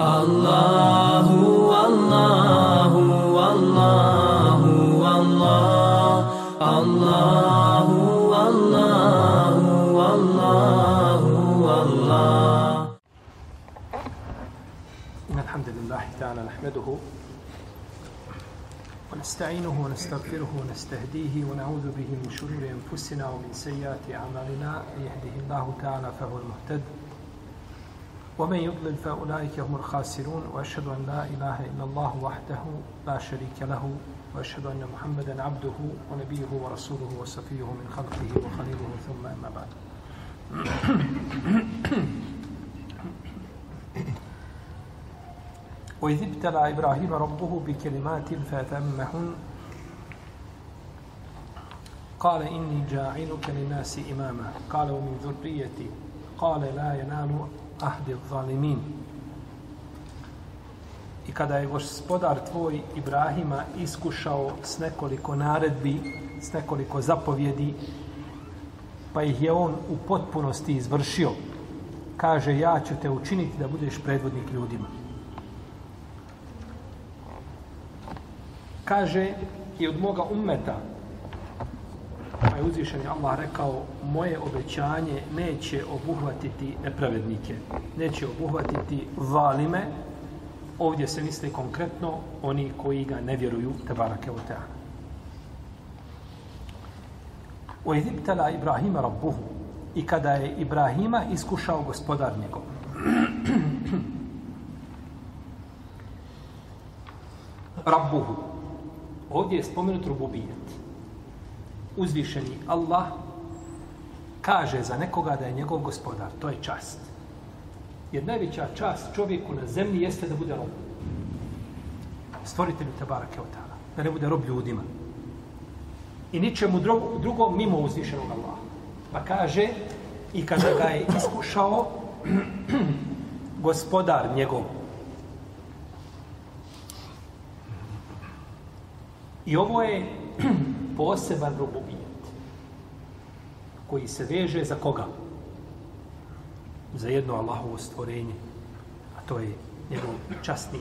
Allahu, Allahu, Allahu, Allah, Allahu, Allahu, Allahu, Allah. إن الحمد لله تعالى نحمده ونستعينه ونستغفره ونستهديه ونعوذ به من شرور أنفسنا ومن سيئات أعمالنا يهده الله تعالى فهو المهتد ومن يضلل فأولئك هم الخاسرون وأشهد أن لا إله إلا الله وحده لا شريك له وأشهد أن محمدا عبده ونبيه ورسوله وصفيه من خلقه وخليله ثم أما بعد. وإذ ابتلى إبراهيم ربه بكلمات فأتمهن قال إني جاعلك للناس إماما قال ومن ذريتي قال لا ينال ahdi zalimin. I kada je gospodar tvoj Ibrahima iskušao s nekoliko naredbi, s nekoliko zapovjedi, pa ih je on u potpunosti izvršio, kaže ja ću te učiniti da budeš predvodnik ljudima. Kaže i od moga umeta pa je uzvišen Allah rekao moje obećanje neće obuhvatiti nepravednike neće obuhvatiti valime. Ovdje se misli konkretno oni koji ga ne vjeruju te barake u teana u Egiptala Ibrahima rabbuhu i kada je Ibrahima iskušao gospodar njegov. Rabbuhu. Ovdje je spomenut rububijet. Uzvišeni Allah kaže za nekoga da je njegov gospodar. To je čast. Jer najveća čast čovjeku na zemlji jeste da bude rob. Stvoritelju te Keotala. Da ne bude rob ljudima. I ničemu drugo mimo uzvišenog Allaha. Pa kaže i kada ga je iskušao gospodar njegov I ovo je poseban rububijet koji se veže za koga? Za jedno Allahovo stvorenje. A to je njegov častni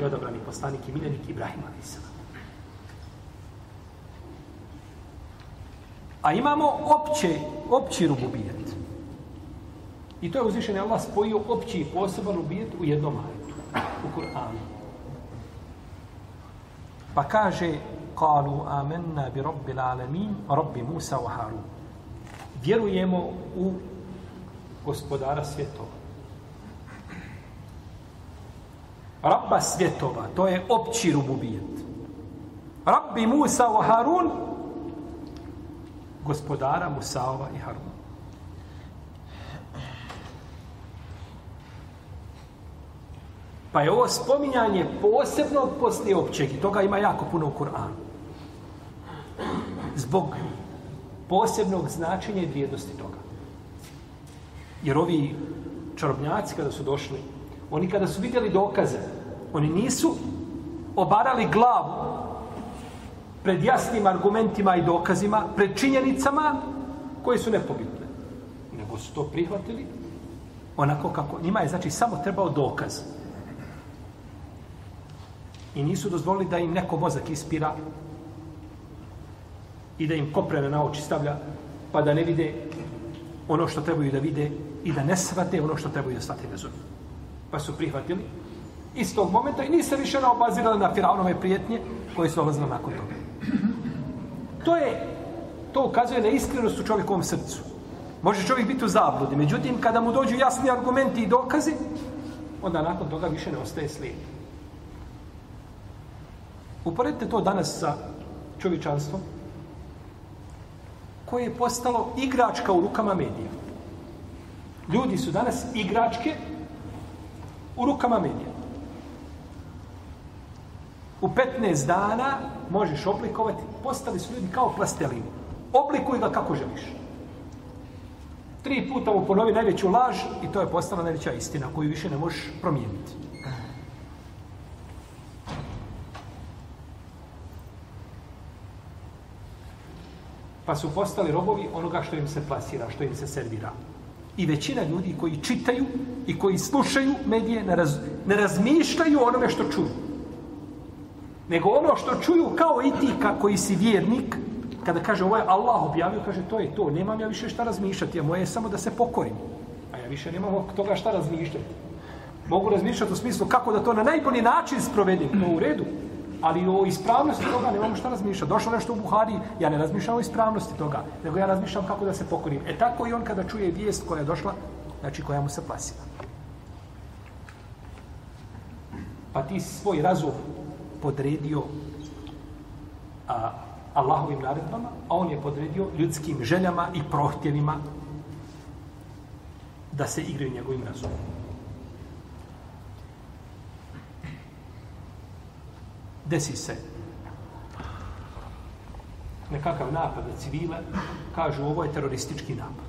i odabrani poslanik i miljenik Ibrahim a.s. A imamo opće, opći rububijet. I to je uzvišen Allah spojio opći i poseban rububijet u jednom ajetu. U Kur'anu. Pa kaže, kalu amenna bi rabbil alamin, rabbi Musa wa Harun. Vjerujemo u gospodara svjetova. Rabba svjetova, to je opći rububijet. Rabbi Musa wa Harun, gospodara Musaova i Harun. Pa je ovo spominjanje posebno poslije općeg i toga ima jako puno u Kur'anu. Zbog posebnog značenja i vrijednosti toga. Jer ovi čarobnjaci kada su došli, oni kada su vidjeli dokaze, oni nisu obarali glavu pred jasnim argumentima i dokazima, pred činjenicama koje su nepobitne. Nego su to prihvatili onako kako njima je, znači, samo trebao dokaz. I nisu dozvolili da im neko mozak ispira i da im koprene na oči stavlja pa da ne vide ono što trebaju da vide i da ne svate ono što trebaju da svate bez Pa su prihvatili iz tog momenta i nisu više naobazirali na Firavnove prijetnje koje su dolazile nakon toga. To je, to ukazuje na iskrenost u čovjekovom srcu. Može čovjek biti u zabludi, međutim, kada mu dođu jasni argumenti i dokazi, onda nakon toga više ne ostaje slijed. Uporedite to danas sa čovječanstvom koje je postalo igračka u rukama medija. Ljudi su danas igračke u rukama medija. U 15 dana možeš oblikovati, postali su ljudi kao plastelin. Oblikuj ga kako želiš. Tri puta mu ponovi najveću laž i to je postala najveća istina koju više ne možeš promijeniti. Pa su postali robovi onoga što im se plasira, što im se servira. I većina ljudi koji čitaju i koji slušaju medije ne, raz, ne razmišljaju onome što čuju. Nego ono što čuju kao i ti ka, koji si vjernik, kada kaže ovo je Allah objavio, kaže to je to, nemam ja više šta razmišljati, a moje je samo da se pokorim. A ja više nemam toga šta razmišljati. Mogu razmišljati u smislu kako da to na najbolji način sprovedim, to u redu. Ali o ispravnosti toga nemamo šta razmišljati. Došlo nešto u Buhari, ja ne razmišljam o ispravnosti toga, nego ja razmišljam kako da se pokorim. E tako i on kada čuje vijest koja je došla, znači koja mu se plasila. Pa ti svoj razum podredio a, Allahovim naredbama, a on je podredio ljudskim željama i prohtjevima da se igraju njegovim razumom. Desi se nekakav napad na civile, kažu ovo je teroristički napad.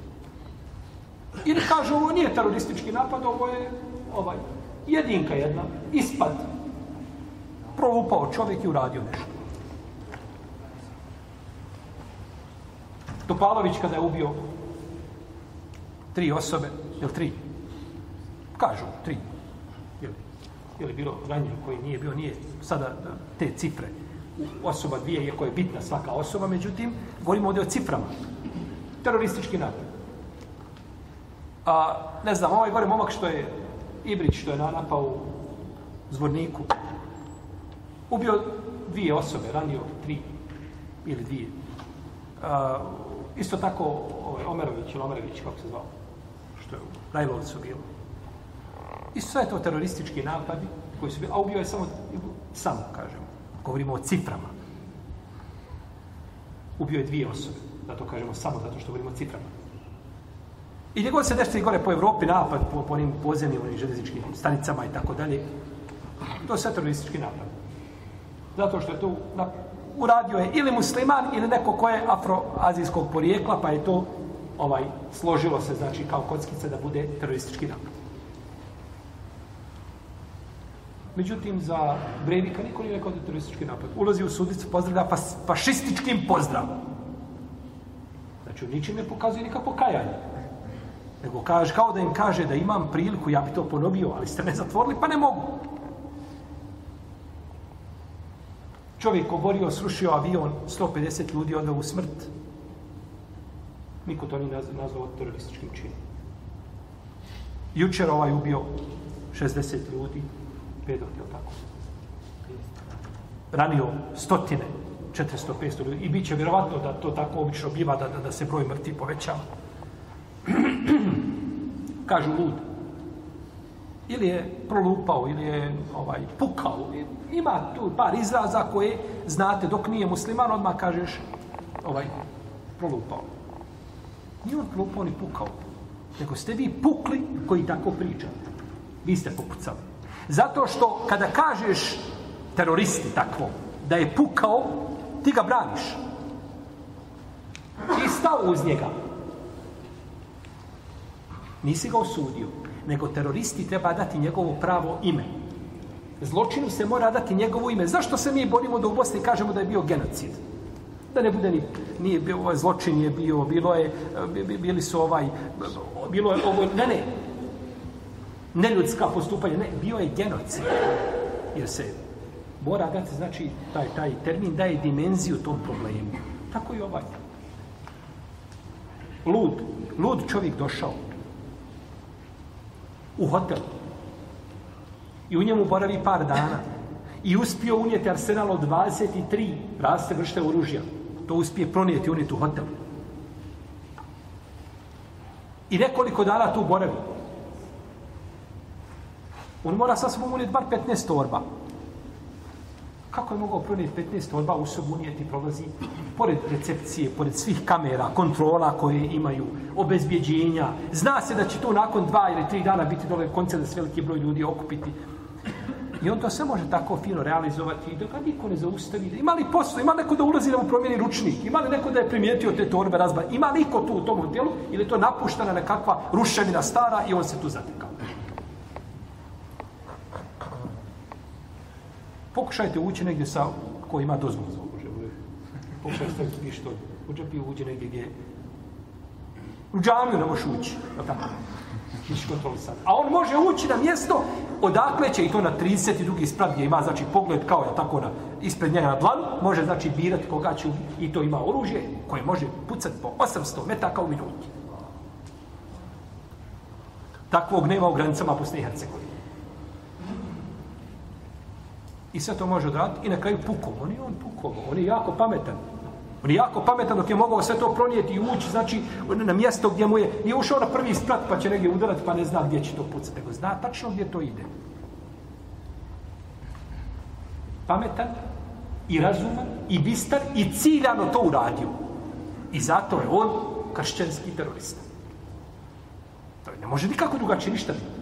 Ili kažu ovo nije teroristički napad, ovo je ovaj, jedinka jedna, ispad. Provupao čovjek i uradio nešto. Topalović kada je ubio tri osobe, ili tri? Kažu, tri. Ili, bilo ranjen koji nije bio, nije sada te cifre. Osoba dvije, iako je bitna svaka osoba, međutim, govorimo ovdje o ciframa. Teroristički napad. A, ne znam, ovaj gore momak što je Ibrić, što je napao u zvorniku, ubio dvije osobe, ranio tri ili dvije. A, Isto tako ovaj, Omerović ili Omerović, kako se zvao, što je u Rajlovcu bilo. I sve to teroristički napadi koji su bili, a ubio je samo, samo, kažemo, govorimo o ciframa. Ubio je dvije osobe, da to kažemo samo zato što govorimo o ciframa. I gdje god se nešto i gore po Evropi napad, po, po onim podzemnim, onim železničkim stanicama i tako dalje, to je sve teroristički napad. Zato što je to na, uradio je ili musliman ili neko ko je afroazijskog porijekla, pa je to ovaj složilo se, znači, kao kockice da bude teroristički napad. Međutim, za Brevika niko nije rekao da je teroristički napad. Ulazi u sudicu, pozdravlja fas, fašističkim pozdravom. Znači, u ničim ne pokazuje nikakvo kajanje. Nego kaže, kao da im kaže da imam priliku, ja bi to ponovio, ali ste me zatvorili, pa ne mogu. Čovjek oborio, srušio avion, 150 ljudi odveo u smrt. Niko to nije nazvao terorističkim činom. Jučer ovaj ubio 60 ljudi, pedot, je tako? Ranio stotine, 400-500 ljudi. I bit će vjerovatno da to tako obično biva, da, da, da se broj mrtvi povećava. Kažu lud ili je prolupao, ili je ovaj pukao. Ima tu par izraza koje znate dok nije musliman, odmah kažeš ovaj prolupao. Nije on prolupao ni pukao. Nego ste vi pukli koji tako pričate. Vi ste popucali. Zato što kada kažeš teroristi takvo, da je pukao, ti ga braniš. Ti stao uz njega. Nisi ga osudio nego teroristi treba dati njegovo pravo ime. Zločinu se mora dati njegovo ime. Zašto se mi borimo da u Bosni kažemo da je bio genocid? Da ne bude ni, nije bio, ovaj zločin je bio, bilo je, bili su ovaj, bilo je ovo, ne, ne, neljudska postupanja, ne, bio je genocid. Jer se mora dati, znači, taj, taj termin daje dimenziju tom problemu. Tako i ovaj. Lud, lud čovjek došao, u hotel. I u njemu boravi par dana. I uspio unijeti arsenal od 23 raste vršte oružja. To uspije pronijeti unijeti u hotel. I nekoliko dana tu boravi. On mora sa sobom unijeti bar 15 torba. Kako je mogao pronijeti 15 torba u sobu unijeti prolazi pored recepcije, pored svih kamera, kontrola koje imaju, obezbjeđenja. Zna se da će to nakon dva ili tri dana biti dole koncert da se veliki broj ljudi okupiti. I on to sve može tako fino realizovati dok ga niko ne zaustavi. Ima li posao, ima neko da ulazi da mu promijeni ručnik, ima li neko da je primijetio te torbe razba, ima li niko tu u tom hotelu ili to napuštena nekakva ruševina stara i on se tu zatekao. Pokušajte ući negdje sa ko ima dozvolu za oružje. Pokušajte staviti pištolj. U džepi uđe negdje gdje U džamiju ne može ući. Je kontrolisan. A on može ući na mjesto odakle će i to na 32. sprat gdje ima znači pogled kao je tako na ispred njega na dlanu, može znači birati koga će i to ima oružje koje može pucati po 800 metaka u minuti. Takvog nema u granicama Bosne i Hercegovine. I sve to može odraditi i na kraju pukom. On je on pukovo, on je jako pametan. On je jako pametan dok je mogao sve to pronijeti i ući, znači, na mjesto gdje mu je, nije ušao na prvi sprat pa će negdje udarati pa ne zna gdje će to pucati, nego zna tačno gdje to ide. Pametan i razuman i bistar i ciljano to uradio. I zato je on kršćanski terorista. To ne može nikako drugačije ništa biti.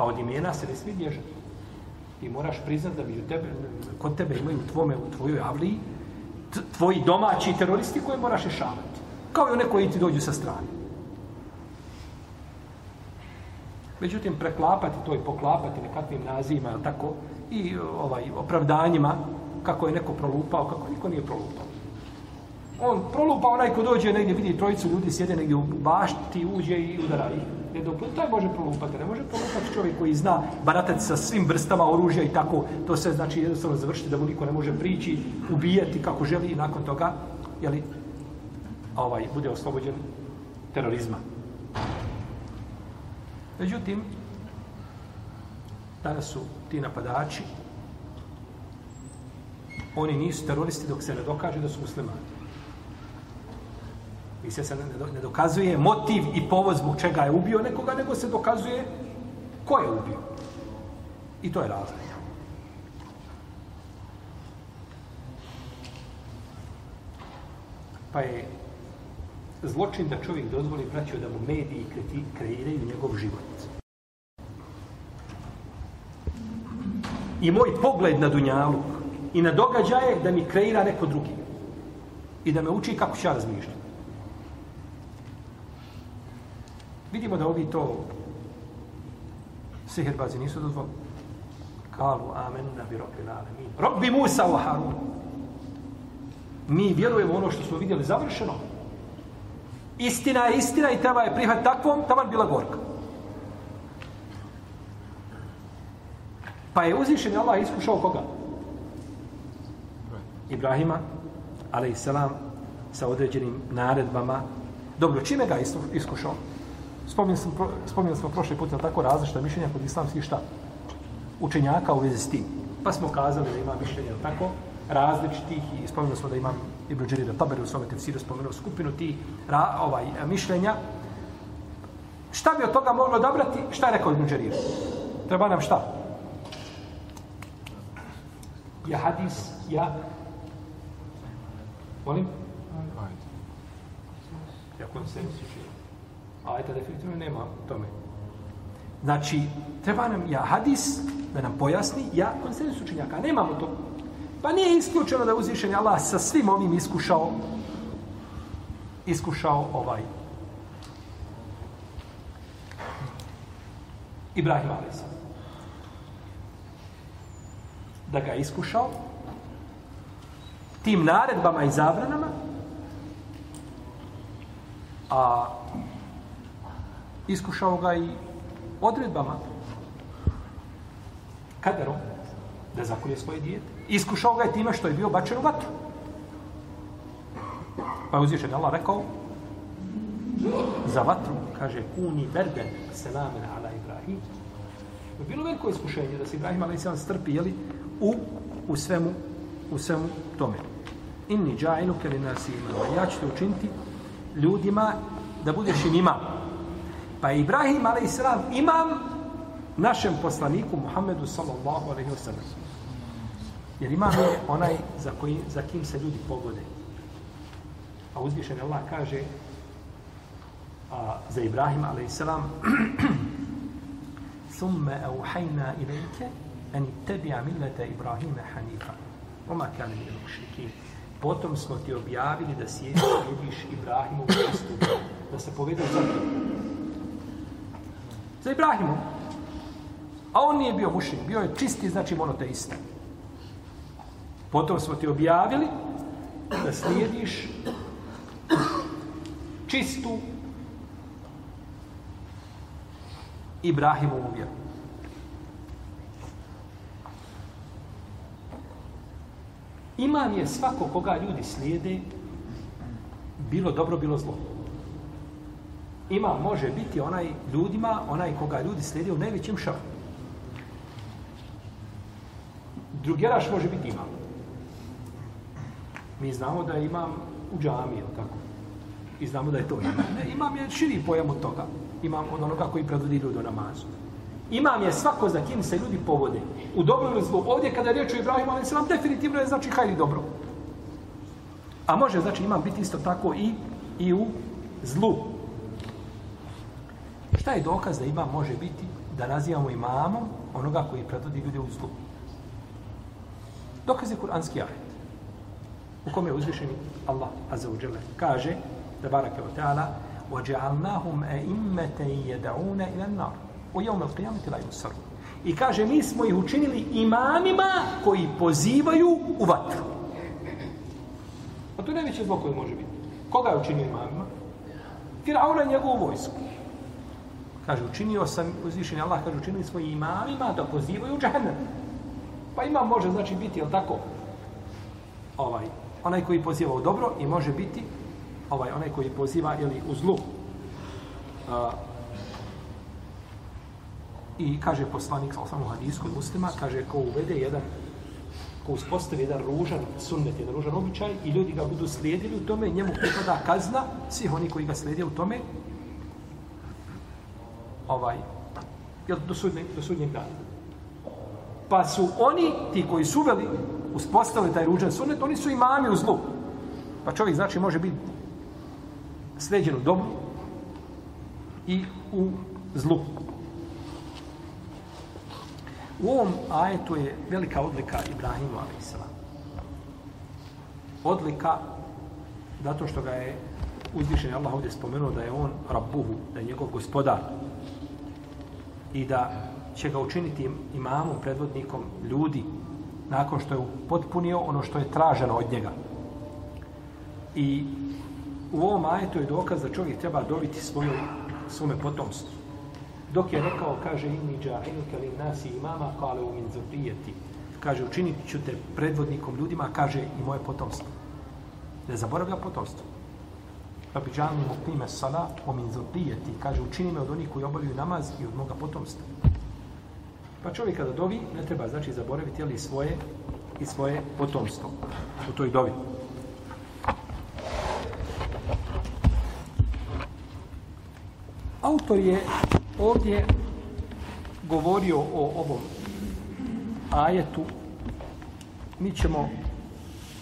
Pa od imena se ne smije bježati. Ti moraš priznat da među tebe, kod tebe imaju u tvome, u tvojoj avliji, tvoji domaći teroristi koje moraš rješavati. Kao i one koji ti dođu sa strane. Međutim, preklapati to i poklapati nekakvim nazivima, tako, i ovaj opravdanjima, kako je neko prolupao, kako niko nije prolupao. On prolupa onaj ko dođe negdje, vidi trojicu ljudi sjede negdje u bašti, uđe i udara ih. Jedno, taj može prolupati, ne može prolupati čovjek koji zna baratati sa svim vrstama oružja i tako, to se znači jednostavno završiti da mu niko ne može prići, ubijati kako želi i nakon toga, jeli, ovaj, bude oslobođen terorizma. Međutim, danas su ti napadači, oni nisu teroristi dok se ne dokaže da su muslimani. I se se ne dokazuje motiv i povod zbog čega je ubio nekoga, nego se dokazuje ko je ubio. I to je razlika. Pa je zločin da čovjek dozvoli braću da mu mediji kreiraju njegov život. I moj pogled na Dunjalu i na događaje da mi kreira neko drugi. I da me uči kako ću ja razmišljati. Vidimo da ovi to sihirbazi nisu dozvolili. Kalu amen na bi robbi mi. Robbi Musa wa Harun. Mi vjerujemo ono što smo vidjeli završeno. Istina je istina i treba je prihvat takvom, tamo bila gorka. Pa je uzvišen Allah iskušao koga? Ibrahima, ali i selam, sa određenim naredbama. Dobro, čime ga iskušao? Spominjali smo, spominjali smo prošli put tako različita mišljenja kod islamskih šta? Učenjaka u vezi s tim. Pa smo kazali da ima mišljenja tako različitih i spominjali smo da imam Ibn Đerira Taberi u svome tefsiru spomenuo skupinu ti ra, ovaj, mišljenja. Šta bi od toga moglo odabrati? Šta je rekao Ibn Đerira? Treba nam šta? Ja hadis, ja... Molim? Ja konsensus A ajeta definitivno nema tome. Znači, treba nam ja hadis da nam pojasni, ja konsensus učenjaka, nemamo to. Pa nije isključeno da uzvišen Allah sa svim ovim iskušao iskušao ovaj Ibrahim a.s. Da ga iskušao tim naredbama i zabranama a iskušao ga i odredbama kaderom da zakolje svoje dijete. Iskušao ga je time što je bio bačen u vatru. Pa je uzvišen Allah rekao za vatru, kaže kuni berden selamen ala Ibrahim. Je bilo veliko iskušenje da se Ibrahim ala Islam strpi jeli, u, u svemu u svemu tome. Inni džajnu keli nasi. Ja ću te učiniti ljudima da budeš im imam. Pa je Ibrahim a.s. imam našem poslaniku Muhammedu sallallahu alaihi wa sallam. Jer imam je onaj za, koji, za kim se ljudi pogode. A uzvišen Allah kaže a, za Ibrahim a.s. Thumme auhajna ilajke an tebi'a millete Ibrahime hanifa. Oma kane mi mušrikin. Potom smo ti objavili da sjediš Ibrahimu u da se povedu za Za Ibrahimom. A on nije bio mušin, bio je čisti, znači monoteista. Potom smo ti objavili da slijediš čistu Ibrahimovu vjeru. Imam je svako koga ljudi slijede, bilo dobro, bilo zlo ima može biti onaj ljudima, onaj koga ljudi slijede u najvećem šahu. Drugeraš može biti imam. Mi znamo da imam u džami, tako? I znamo da je to imam. Ne, imam je širi pojam od toga. Imam od onoga koji predvodi ljudi u namazu. Imam je svako za kim se ljudi povode. U dobro ili zlu. Ovdje kada je riječ o Ibrahimu, ali se nam definitivno je znači hajdi dobro. A može znači imam biti isto tako i, i u zlu Šta je dokaz da imam može biti da nazivamo imamom onoga koji predvodi ljude u zlu? Dokaz je kuranski ajet. U kome je uzvišeni Allah Azza wa Jalla kaže da barake wa ta'ala وَجَعَلْنَاهُمْ أَئِمَّةً يَدَعُونَ إِلَى النَّارِ وَيَوْمَ الْقِيَامَةِ لَا يُسَرُونَ I kaže, mi smo ih učinili imamima koji pozivaju u vatru. A to je najveće zlo koje može biti. Koga je učinio imamima? Firauna i njegovu vojsku. Kaže, učinio sam, uzvišen Allah kaže, učinili smo imamima da pozivaju u džahnem. Pa imam može, znači, biti, jel tako, ovaj, onaj koji poziva u dobro i može biti ovaj onaj koji poziva ili u zlu. A, I kaže poslanik sa osnovu hadijsku muslima, kaže ko uvede jedan ko uspostavi jedan ružan sunnet, jedan ružan običaj i ljudi ga budu slijedili u tome, njemu pripada kazna svih oni koji ga slijede u tome ovaj jel, do, sudnjeg, do sudnjeg dana. Pa su oni, ti koji su uveli, uspostavili taj ružan sunnet, oni su imami u zlu. Pa čovjek znači može biti sređen u dobru i u zlu. U ovom ajetu je velika odlika Ibrahimu a.s. Odlika zato što ga je uzvišen Allah ovdje spomenuo da je on rabbuhu, da je njegov gospodar i da će ga učiniti imamom, predvodnikom ljudi nakon što je potpunio ono što je traženo od njega. I u ovom ajetu je dokaz da čovjek treba dobiti svoju, svome potomstvu. Dok je rekao, kaže, inni džahilu kali nasi imama, kale u min zubrijeti. Kaže, učinit ću te predvodnikom ljudima, kaže i moje potomstvo. Ne zaboravlja potomstvo. Pa bi džalni mu sala o min zubrijeti. Kaže, učini me od onih koji obavljaju namaz i od moga potomstva. Pa čovjek kada dovi, ne treba znači zaboraviti ali svoje i svoje potomstvo u toj dovi. Autor je ovdje govorio o ovom ajetu. Mi ćemo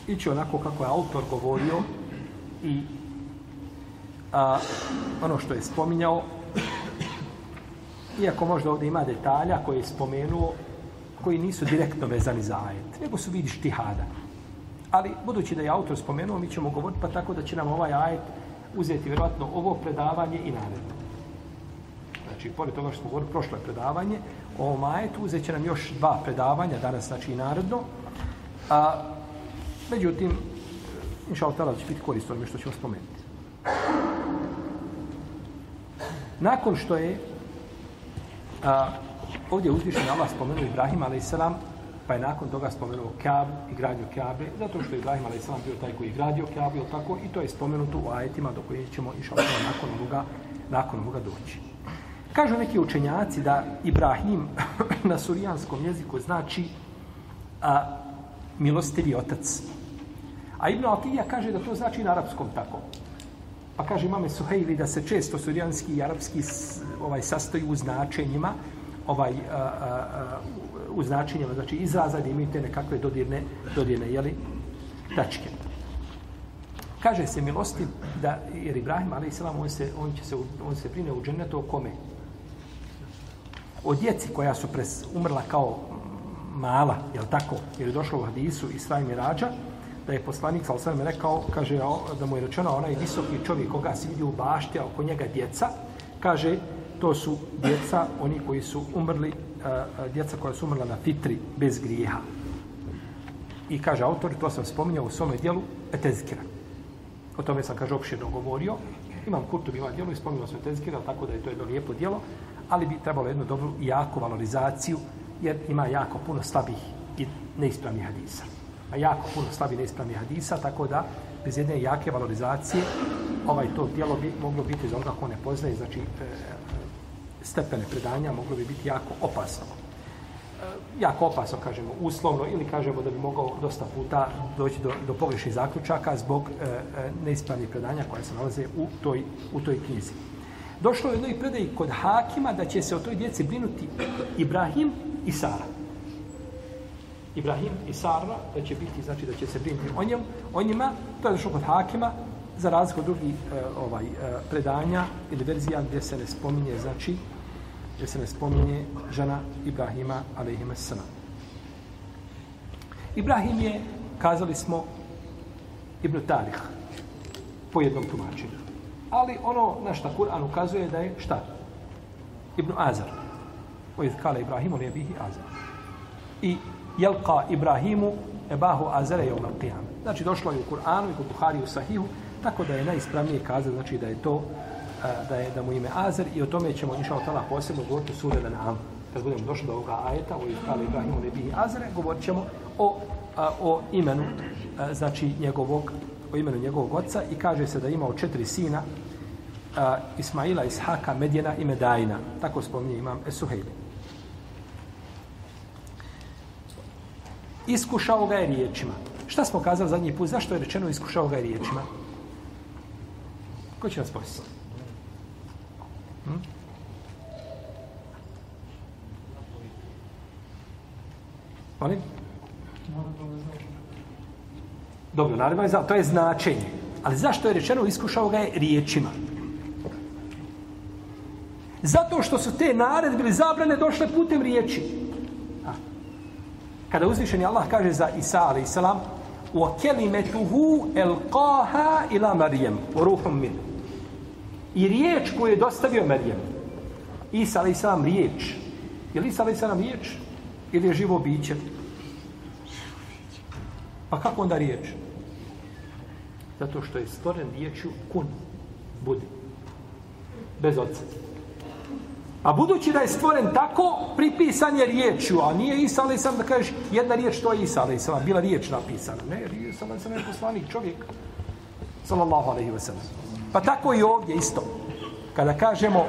ići onako kako je autor govorio i a, ono što je spominjao iako možda ovdje ima detalja koje je spomenuo koji nisu direktno vezani za ajet, nego su vidiš tihada. Ali, budući da je autor spomenuo, mi ćemo govoriti pa tako da će nam ovaj ajet uzeti vjerojatno ovo predavanje i naredno. Znači, pored toga što smo govorili prošlo predavanje, o ovom ajetu uzet će nam još dva predavanja, danas znači i naredno. A, međutim, inša Allah, će biti korisno što ćemo spomenuti. Nakon što je A, ovdje uzvišen Allah spomenuo Ibrahim a.s. pa je nakon toga spomenuo Kaab i gradio Kaabe, zato što je Ibrahim a.s. bio taj koji je gradio Kaabe, tako, i to je spomenuto u ajetima do koje ćemo išao nakon ovoga, nakon ovoga doći. Kažu neki učenjaci da Ibrahim na surijanskom jeziku znači a, milostivi otac. A Ibn Atija kaže da to znači na arapskom tako. Pa kaže imame Suhejli da se često surijanski i arapski ovaj sastoji u značenjima, ovaj, a, a, a, u značenjima, znači izraza da te nekakve dodirne, dodirne jeli, tačke. Kaže se milosti da, jer Ibrahim, ali islam, on se, on će se, on se prine u džennetu o kome? O djeci koja su pres, umrla kao mala, je tako? Jer je došlo u hadisu i mirađa, da je poslanik sa osvrame rekao, kaže, da mu je rečeno onaj visoki čovjek koga si vidio u bašti, a oko njega djeca, kaže, to su djeca, oni koji su umrli, djeca koja su umrla na fitri bez grijeha. I kaže autor, to sam spominjao u svome dijelu, etezkira. O tome sam, kaže, opširno govorio. Imam Kurtub, ima djelo i spomenuo sam etezkira, tako da je to jedno lijepo dijelo, ali bi trebalo jednu dobru i jaku valorizaciju, jer ima jako puno slabih i neispravnih hadisa. A jako puno slabi neispravni hadisa, tako da bez jedne jake valorizacije ovaj to djelo bi moglo biti za onoga ko ne poznaje, znači e, stepene predanja moglo bi biti jako opasno. E, jako opasno, kažemo, uslovno, ili kažemo da bi mogao dosta puta doći do, do pogrešnih zaključaka zbog e, e neispravnih predanja koja se nalaze u toj, u toj knjizi. Došlo je jednoj predaj kod Hakima da će se o toj djeci brinuti Ibrahim i Sara. Ibrahim i Sara da će biti, znači da će se brinuti o njemu, o njima, to je došlo kod Hakima, za razliku od drugih e, ovaj, e, predanja ili verzija gdje se ne spominje, znači, gdje se ne spominje žena Ibrahima, alaihima sana. Ibrahim je, kazali smo, Ibn Tarih, po jednom tumačenju. Ali ono na šta Kur'an ukazuje da je šta? Ibn Azar. O iz kale Ibrahimu ne bihi Azar. I jelka Ibrahimu ebahu azere je umel qiyam. Znači došlo je u Kur'anu i kod Buhari u Sahihu, tako da je najispravnije kazati znači da je to da je da mu ime Azer i o tome ćemo inša tala posebno govoriti u sure Al-An'am. Kad budemo došli do ovoga ajeta, o Iskali Ibrahimu Nebihi Azere, govorit ćemo o, a, o imenu znači njegovog o imenu njegovog oca i kaže se da imao četiri sina a, Ismaila, Ishaka, Medjena i Medajina. Tako spominje imam Esuhejli. Iskušao ga je riječima. Šta smo kazali zadnji put? Zašto je rečeno iskušao ga je riječima? Ko će nas posjetiti? Hm? Molim? Dobro, naravno je to je značenje. Ali zašto je rečeno iskušao ga je riječima? Zato što su te naredbe ili zabrane došle putem riječi. Kada uzvišeni Allah kaže za Isa a.s. u kelimetuhu elqaha ila Marijem u ruhom min. I riječ koju je dostavio Marijem. Isa a.s. riječ. Je li Isa a.s. riječ? Ili je živo biće? Pa kako onda riječ? Zato što je stvoren riječu kun. Budi. Bez oca. A budući da je stvoren tako, pripisan je riječju, a nije Isa, alaih sam da kažeš jedna riječ, to je Isa, alaih sam bila riječ napisana. Ne, Isa, alaih sam je poslanik čovjek. Sallallahu alaihi wa sallam. Pa tako i ovdje isto. Kada kažemo,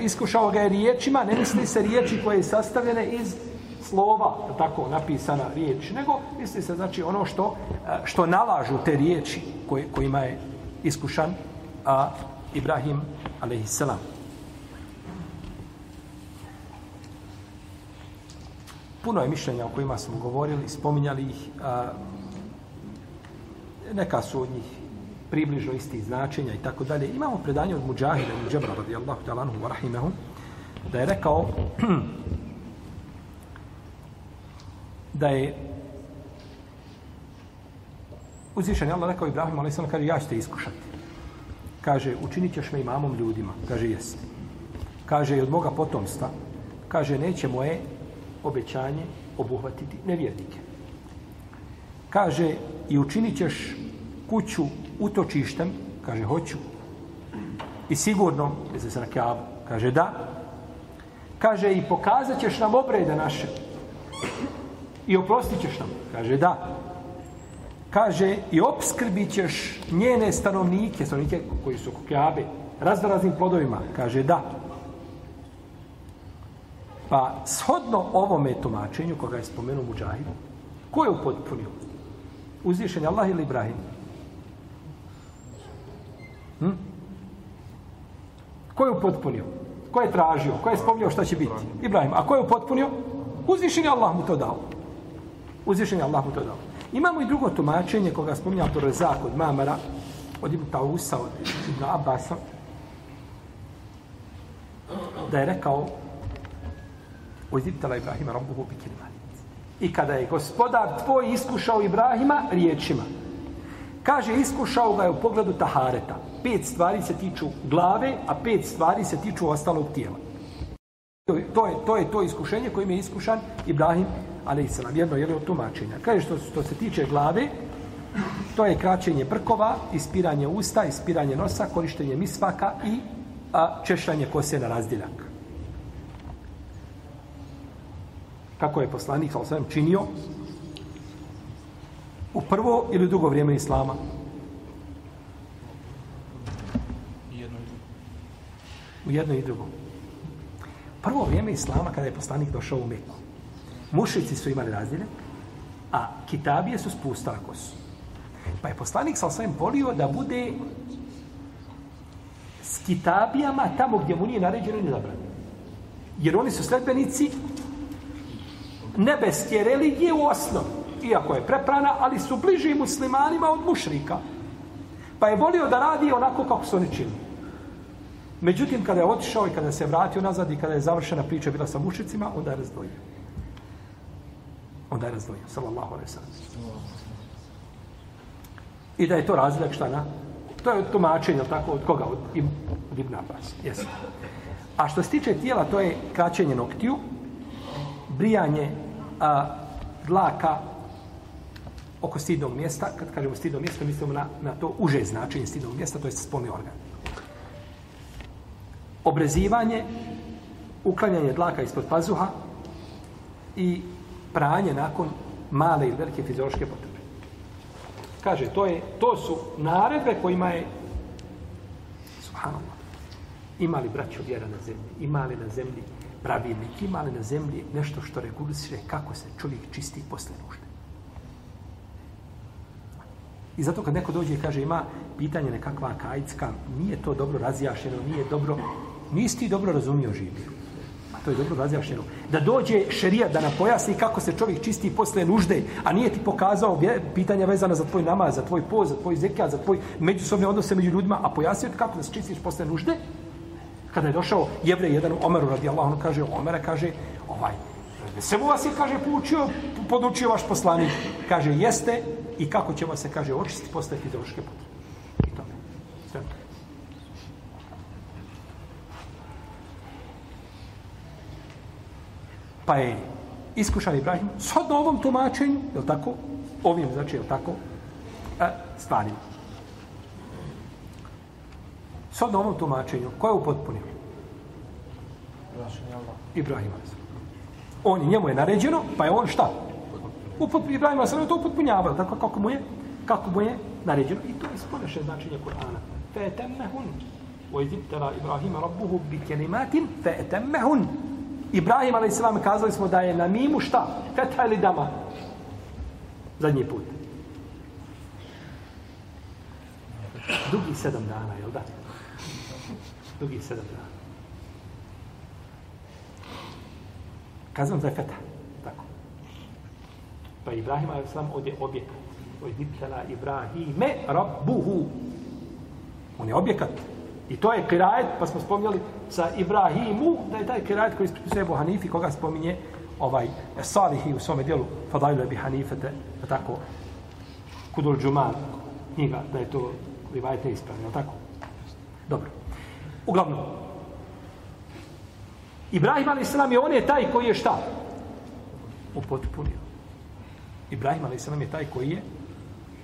iskušao ga je riječima, ne misli se riječi koje je sastavljene iz slova, tako napisana riječ, nego misli se znači ono što eh, što nalažu te riječi koje, kojima je iskušan a, Ibrahim alejselam. Puno je mišljenja o kojima smo govorili, spominjali ih, a, neka su od njih približno isti značenja i tako dalje. Imamo predanje od Mujahida i Džebra radijallahu ta'ala anhu wa rahimahu da je rekao da je uzvišen je Allah rekao Ibrahim, ali kaže, ja ću te iskušati. Kaže, učinit ćeš me imamom ljudima. Kaže, jeste. Kaže, i od moga potomstva, kaže, neće moje obećanje obuhvatiti nevjernike. Kaže, i učinit ćeš kuću utočištem, kaže, hoću. I sigurno, jeste se na kjavu, kaže, da. Kaže, i pokazat ćeš nam obrede naše. I oprostit ćeš nam. Kaže, da. Kaže, i obskrbit ćeš njene stanovnike, stanovnike koji su kukjabe, raznoraznim plodovima. Kaže, da. Pa, shodno ovome tumačenju, koga je spomenuo Mujahid, ko je upotpunio? Uzvišen Allah ili Ibrahim? Hm? Ko je upotpunio? Ko je tražio? Ko je spomnio šta će biti? Ibrahim. A ko je upotpunio? Uzvišen je Allah mu to dao. Uzvišen je Allah mu to dao. Imamo i drugo tumačenje koga spominja Abdur Rezak od Mamara, od Ibn Tausa, od Ibn Abasa, da je rekao Uzibtala Ibrahima Rabbuhu bikirima. I kada je gospodar tvoj iskušao Ibrahima riječima, kaže iskušao ga je u pogledu Tahareta. Pet stvari se tiču glave, a pet stvari se tiču ostalog tijela. To je to, je, to, je to iskušenje kojim je iskušan Ibrahim ali se nam jedno je od tumačenja. Kaže što, što se tiče glave, To je kraćenje brkova, ispiranje usta, ispiranje nosa, korištenje misvaka i a, češljanje kose na razdiljak. Kako je poslanik sa činio u prvo ili drugo vrijeme Islama? U jedno i drugo. Prvo vrijeme Islama kada je poslanik došao u Meku. Mušici su imali razdjeljak, a kitabije su spustali kosu. Pa je poslanik sa osvijem volio da bude s kitabijama tamo gdje mu nije naređeno i zabranjeno. Jer oni su sledbenici nebeske religije u osnovu. Iako je preprana, ali su bliži muslimanima od mušrika. Pa je volio da radi onako kako su oni činili. Međutim, kada je otišao i kada se vratio nazad i kada je završena priča bila sa mušicima, onda je razdvojio. Onda je razdvojio, sallallahu alaihi sallam. I da je to razliak šta na? To je tumačenje, tako, od koga? Od, od Ibn Abbas. Jesu. A što se tiče tijela, to je kraćenje noktiju, brijanje a, dlaka oko stidnog mjesta. Kad kažemo stidno mjesto, mislimo na, na to uže značenje stidnog mjesta, to je spolni organ. Obrezivanje, uklanjanje dlaka ispod pazuha i pranje nakon male ili velike fiziološke potrebe. Kaže, to, je, to su naredbe kojima je subhanallah imali braćo vjera na zemlji, imali na zemlji pravilnik, imali na zemlji nešto što regulisire kako se čovjek čisti posle nužde. I zato kad neko dođe i kaže ima pitanje nekakva kajicka, nije to dobro razjašeno, nije dobro, nisi ti dobro razumio življu. To je dobro razjašeno. Da dođe šerija da nam pojasni kako se čovjek čisti posle nužde, a nije ti pokazao pitanja vezana za tvoj namaz, za tvoj poz, za tvoj zekat, za tvoj međusobne odnose među ljudima, a pojasnio ti kako da se čistiš posle nužde, kada je došao jevrej jedan Omeru radi Allah, on kaže, Omera kaže, ovaj, se mu vas je, kaže, poučio, podučio vaš poslanik. Kaže, jeste i kako ćemo se, kaže, očistiti posle fiziološke potrebe. I to Sve. Pa je iskušan Ibrahim sad na ovom tumačenju, je li tako? Ovim, znači, je li tako? E, stvarima. Sad na ovom tumačenju, ko je upotpunio? Ibrahim. On je, njemu je naređeno, pa je on šta? Upot, Ibrahim se to upotpunjavao, tako kako mu je, kako mu je naređeno. I to je spodeše značenje Kur'ana. Fe temmehun. O izibtela Ibrahima rabbuhu bi kelimatin fe temmehun. Ibrahim a.s. kazali smo da je na mimu šta? Feta ili dama? Zadnji put. Dugi sedam dana, jel da? Dugi sedam dana. Kazam za feta. Tako. Pa Ibrahim a.s. ovdje objekat. Ojdiptela Ibrahime rabbuhu. On je objekat. I to je kirajet, pa smo spomnjali sa Ibrahimu, da je taj kirajet koji ispripisuje Ebu Hanifi, koga spominje ovaj Salihi u svome dijelu Fadajlu Ebi Hanifete, pa tako, Kudul Džuman, knjiga, da je to rivajete ispravno, tako? Dobro. Uglavnom, Ibrahim a.s. je on je taj koji je šta? Upotpunio. Ibrahim a.s. je taj koji je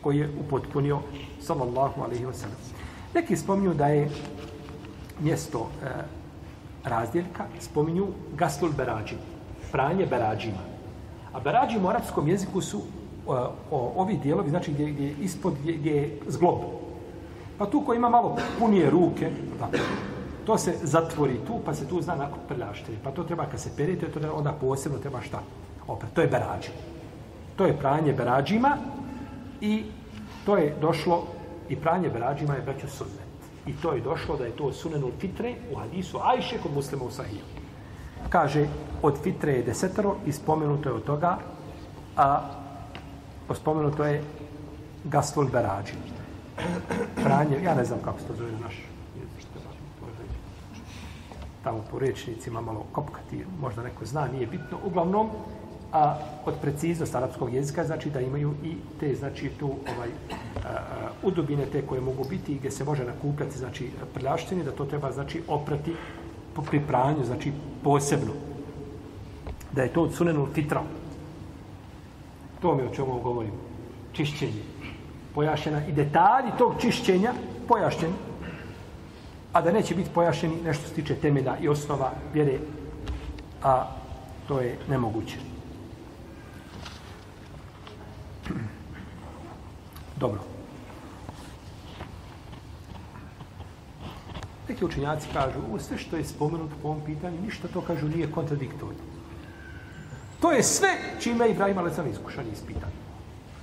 koji je upotpunio sallallahu alaihi wa sallam. Neki spominju da je mjesto e, razdjeljka, spominju gaslul berađi, pranje berađima. A berađi u arapskom jeziku su o, o, ovi dijelovi, znači gdje, gdje, ispod, gdje, gdje je zglob. Pa tu ko ima malo punije ruke, tako, to se zatvori tu, pa se tu zna nakon prljaštenje. Pa to treba, kad se perite, to da onda posebno treba šta? Opet, to je berađi. To je pranje berađima i to je došlo i pranje berađima je braćo sunnet. I to je došlo da je to sunenul fitre u hadisu Ajše kod muslima u sahiju. Kaže, od fitre je desetero i spomenuto je od toga, a spomenuto je gaslul berađi. Pranje, ja ne znam kako se to zove naš tamo po rečnicima malo kopkati, možda neko zna, nije bitno. Uglavnom, a od preciznost arapskog jezika znači da imaju i te znači tu ovaj a, a, udubine te koje mogu biti i gdje se može nakupljati znači prljaštine da to treba znači oprati po pripranju znači posebno. Da je to od sunenu fitra. To mi o čemu govorim. Čišćenje. Pojašnjena i detalji tog čišćenja pojašnjeni, a da neće biti pojašeni nešto se tiče temelja i osnova vjere, a to je nemoguće. Dobro. Neki učenjaci kažu, u sve što je spomenuto po ovom pitanju, ništa to kažu nije kontradiktorno. To je sve čime je Ibrahim Alecan iskušan i ispitan.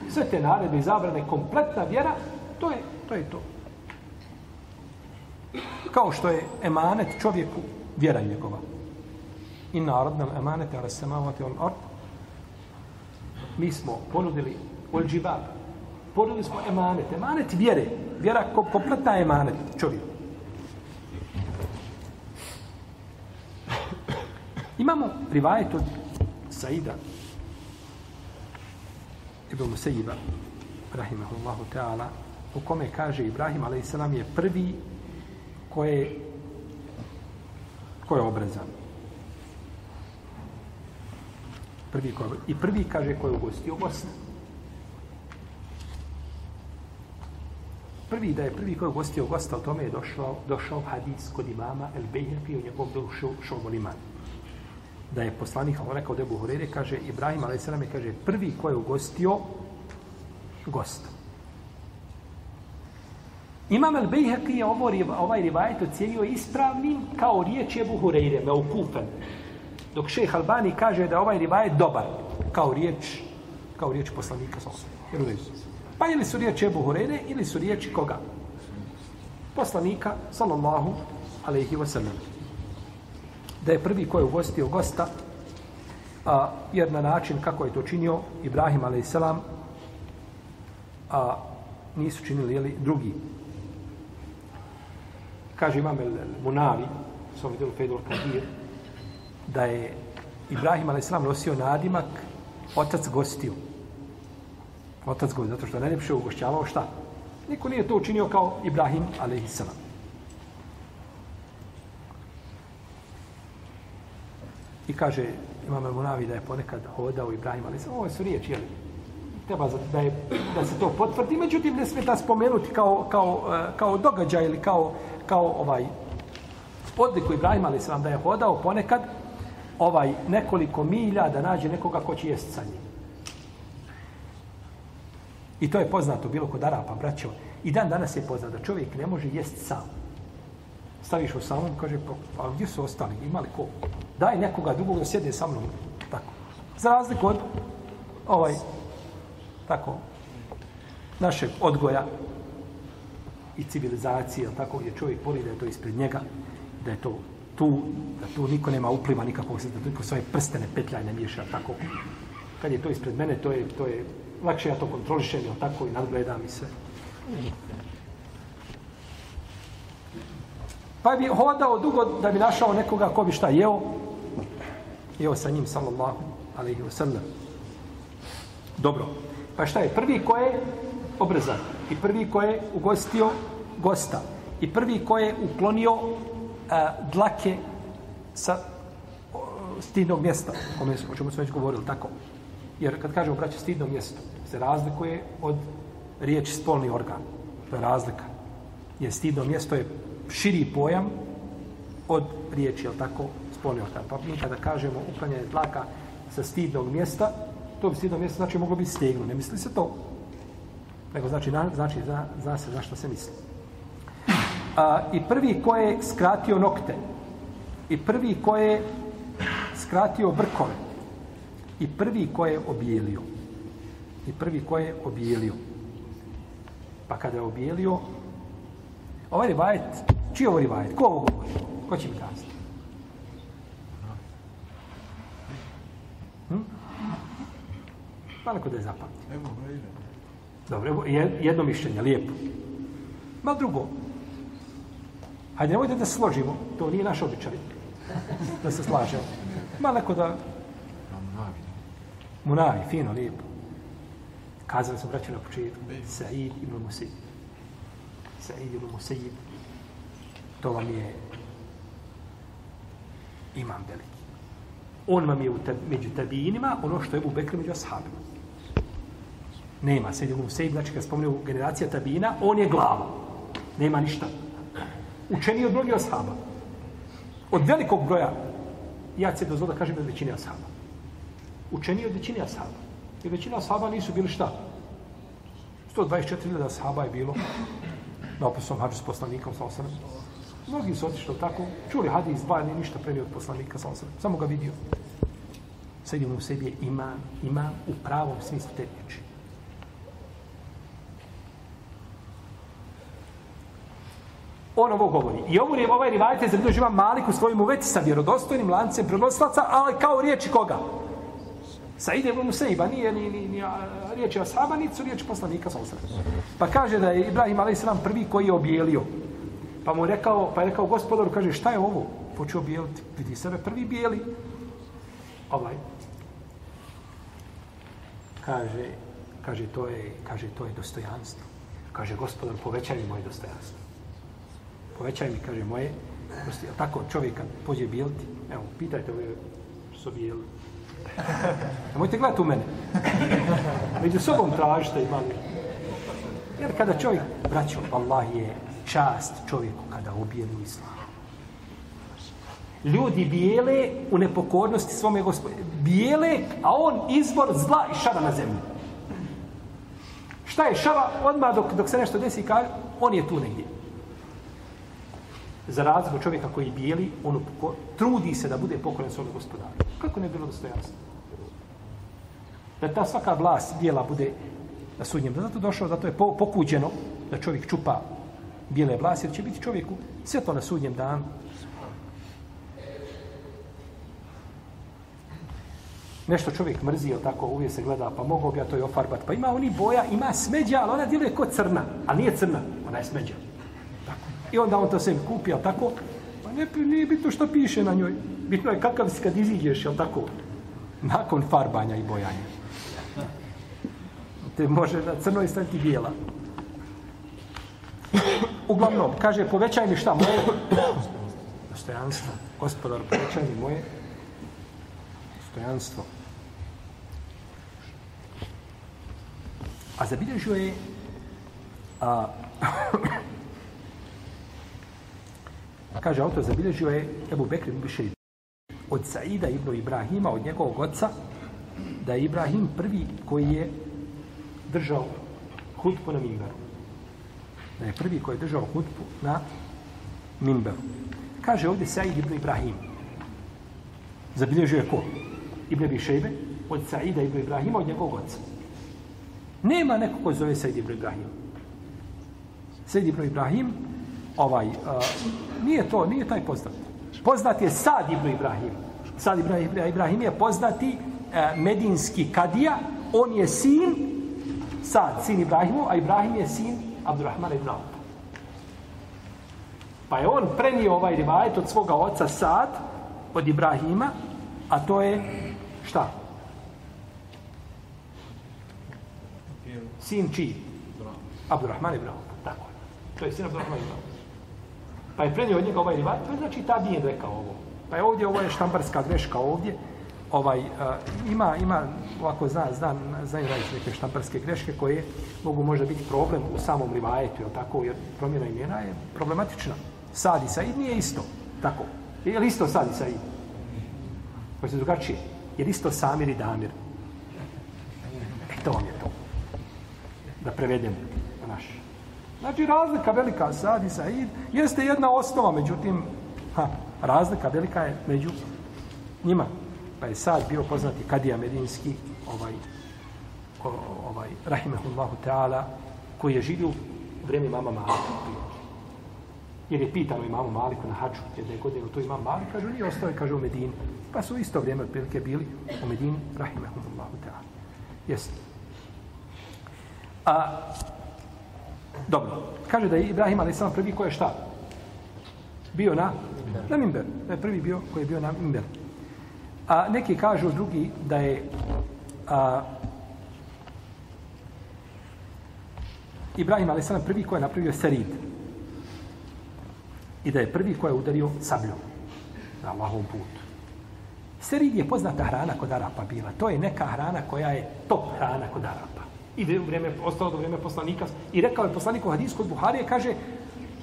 Sve te naredbe i zabrane, kompletna vjera, to je to. Je to. Kao što je emanet čovjeku, vjera njegova. Inna narod nam emanete, ali se on ard. Mi smo ponudili ol džibab. Ponudili smo emanet. Emanet vjere. Vjera kompletna emanet čovjeku. Imamo rivajet od Saida Ibn Musaiba rahimahullahu ta'ala u kome kaže Ibrahim a.s. je prvi koje ko je obrezan. Prvi ko, I prvi kaže ko je ugostio gosta. Prvi da je prvi ko je ugostio gosta, o tome je došao, došao hadis kod imama El Bejhepi u njegovom dušu Šomoliman. da je poslanik on rekao Debu Horere, kaže Ibrahim a.s. je kaže prvi ko je ugostio gosta. Imam el Bejheqi je ovo, ovaj rivajet ocijenio ispravnim kao riječ je Buhureyre, me ukupen. Dok šeh Albani kaže da ovaj rivajet dobar kao riječ kao riječ poslanika sa Pa ili su riječi Ebu Hureyre ili su riječi koga? Poslanika sallallahu alaihi wa sallam da je prvi ko je ugostio gosta, a, jer na način kako je to činio Ibrahim a.s. a nisu činili jeli, drugi. Kaže imam el Munavi, sam vidio Fedor Kadir, da je Ibrahim a.s. nosio nadimak otac gostio. Otac gostio, zato što najljepše ugošćavao šta? Niko nije to učinio kao Ibrahim a.s. I kaže, imam Munavi da je ponekad hodao Ibrahim, a.s. ovo su riječi, jel? Treba da, je, da se to potvrdi, međutim ne smeta spomenuti kao, kao, e, kao događaj ili kao, kao ovaj odliku Ibrahima, ali sam da je hodao ponekad ovaj nekoliko milja da nađe nekoga ko će jest sa njim. I to je poznato bilo kod Arapa, braćo. I dan danas je poznato da čovjek ne može jest sam staviš u samom, kaže, pa, pa gdje su ostali, imali ko? Daj nekoga drugog da sjede sa mnom. Tako. Za razliku od ovaj, tako, našeg odgoja i civilizacije, tako, gdje čovjek voli da je to ispred njega, da je to tu, da tu niko nema upliva nikakvog, da tu niko svoje prstene i ne miješa, tako. Kad je to ispred mene, to je, to je lakše ja to kontrolišem, tako, i nadgledam i sve. Pa bi hodao dugo da bi našao nekoga ko bi šta jeo. Jeo sa njim, sallallahu alaihi wa sallam. Dobro. Pa šta je? Prvi ko je obrezan. I prvi ko je ugostio gosta. I prvi ko je uklonio a, dlake sa stidnog mjesta. Kome, o čemu smo već govorili, tako. Jer kad kažemo braće stidno mjesto, se razlikuje od riječi spolni organ. To je razlika. Jer stidno mjesto je širi pojam od riječi, jel tako, spolni organ. Pa mi kada kažemo uklanjanje dlaka sa stidnog mjesta, to bi stidno mjesto znači moglo biti stegno. Ne misli se to? Nego znači, na, znači zna, zna se zašto se misli. A, I prvi ko je skratio nokte, i prvi ko je skratio brkove, i prvi ko je obijelio, i prvi ko je obijelio. Pa kada je obijelio, ovaj rivajet Čiji je ovo rivajet? Ko ovo govori? Ko će mi kazati? Hm? Pa Malo da je zapamti. Dobro, jedno mišljenje, lijepo. Ma drugo. Hajde, nemojte da se složimo. To nije naš običaj. Da se slažemo. Ma neko da... Munavi, fino, lijepo. Kazali smo braću na početku. Sa'id ibn Musaid. Sa'id ibn Musaid, to vam je imam veliki. On vam je u te, među tabijinima ono što je u Bekri među ashabima. Nema. Sejid ibn Musaib, znači kad spomenu generacija tabina, on je glava. Nema ništa. Učeni od mnogih ashaba. Od velikog broja, ja se dozvoda kažem od većine ashaba. Učeni od većine ashaba. Jer većina ashaba nisu bili šta? 124.000 ashaba je bilo na opisom hađu s poslanikom sa osrem. Mnogi su otišli tako, čuli hadis, dva, nije ništa premio od poslanika sa osrem. Samo ga vidio. Sad u sebi je imam, imam u pravom smislu te riječi. On ovo govori. I ovu ovaj je ovaj je za vidio Malik u svojim uveti sa vjerodostojnim lancem prenosilaca, ali kao riječi koga? Said ibn Musaiba nije ni, ni, ni riječi ashaba, niti su riječi poslanika sa osam. Pa kaže da je Ibrahim a.s. prvi koji je objelio. Pa mu je rekao, pa je rekao gospodaru, kaže, šta je ovo? Počeo bijeliti. Vidi sebe prvi bijeli. Ovaj. Kaže, kaže, to je, kaže, to je dostojanstvo. Kaže, gospodar, povećaj mi moje dostojanstvo. Povećaj mi, kaže, moje dostojanstvo. Tako čovjek kad pođe bijeliti, evo, pitajte ove što bijeli. Nemojte gledati u mene. Među sobom tražite i mali. Jer kada čovjek, braćo, Allah je čast čovjeku kada ubije u islamu. Ljudi bijele u nepokornosti svome gospodine. Bijele, a on izvor zla i šara na zemlji. Šta je šava? Odmah dok, dok se nešto desi kaže, on je tu negdje. Za razliku čovjeka koji bijeli, on trudi se da bude pokoran svome gospodaru. Kako ne bilo dostojanstvo? Da ta svaka vlast bijela bude na sudnjem. Zato došao, zato je pokuđeno da čovjek čupa bijele vlasti, jer će biti čovjeku sve to na sudnjem danu. Nešto čovjek mrzi, ili tako, uvijek se gleda, pa mogu bi ja to i ofarbat. Pa ima oni boja, ima smeđa, ali ona djeluje kod crna. A nije crna, ona je smeđa. I onda on to sebi kupi, ali tako, pa ne, nije bitno što piše na njoj. Bitno je kakav si kad iziđeš, jel tako, nakon farbanja i bojanja. Te može na crnoj staviti bijela. Uglavnom, kaže, povećaj mi šta moje? Dostojanstvo. Gospodar, povećaj mi moje dostojanstvo. A zabilježio je a, kaže autor, zabilježio je Ebu Bekri Bišej od Saida ibn Ibrahima, od njegovog oca, da je Ibrahim prvi koji je držao hutbu na Mimberu. Da je prvi koji je držao hutbu na Mimberu. Kaže ovdje Said ibn Ibrahim. Zabilježio je ko? Ibn Abi Šejbe od Saida ibn Ibrahima od njegovog oca. Nema neko ko zove Said ibn Ibrahim. Said ibn Ibrahim ovaj, uh, nije to, nije taj poznat. Poznat je Sad ibn Ibrahim. Sad ibn Ibrahim je poznati uh, medinski kadija. On je sin Sad, sin Ibrahimu, a Ibrahim je sin Abdurrahman ibn Auf. Pa je on prenio ovaj rivajet od svoga oca Sad, od Ibrahima, a to je šta? Sin čiji? Abdurrahman ibn Auf. Tako je. To je sin Abdurrahman ibn Auf. Pa je prenio od njega ovaj rivat, to je znači ta nije rekao ovo. Pa je ovdje, ovo je štamparska greška ovdje, ovaj uh, ima ima ovako zna zna znaju raditi neke štamparske greške koje mogu možda biti problem u samom rivajetu je tako? Jer promjena imena je problematična. Sad i Said nije isto tako? Je li isto Sad i Said? Pa se drugačije? Je li isto Samir i Damir? E to vam je to. Da prevedem na naš znači razlika velika Sad i Said jeste jedna osnova međutim ha, razlika velika je među njima pa je sad bio poznati Kadija Medinski, ovaj, o, ovaj, rahimehullahu ta'ala, koji je živio u vreme mama Malika. Jer je pitano imamu Maliku na haču, jedne je godine to imam Malik, kaže, nije ostao kaže, u Medini. Pa su isto vrijeme otprilike bili u Medini, rahimehullahu ta'ala. Jeste. A, dobro, kaže da je Ibrahim ali sam prvi ko je šta? Bio na, na Mimber. Da je prvi bio koji je bio na Mimber. A neki kažu drugi da je a, Ibrahim a.s. prvi koji je napravio serid. I da je prvi koji je udario sabljom na Allahovom putu. Serid je poznata hrana kod Arapa bila. To je neka hrana koja je top hrana kod Arapa. I u vrijeme, ostalo do vrijeme poslanika. I rekao je poslanik Hadis kod od Buharije, kaže,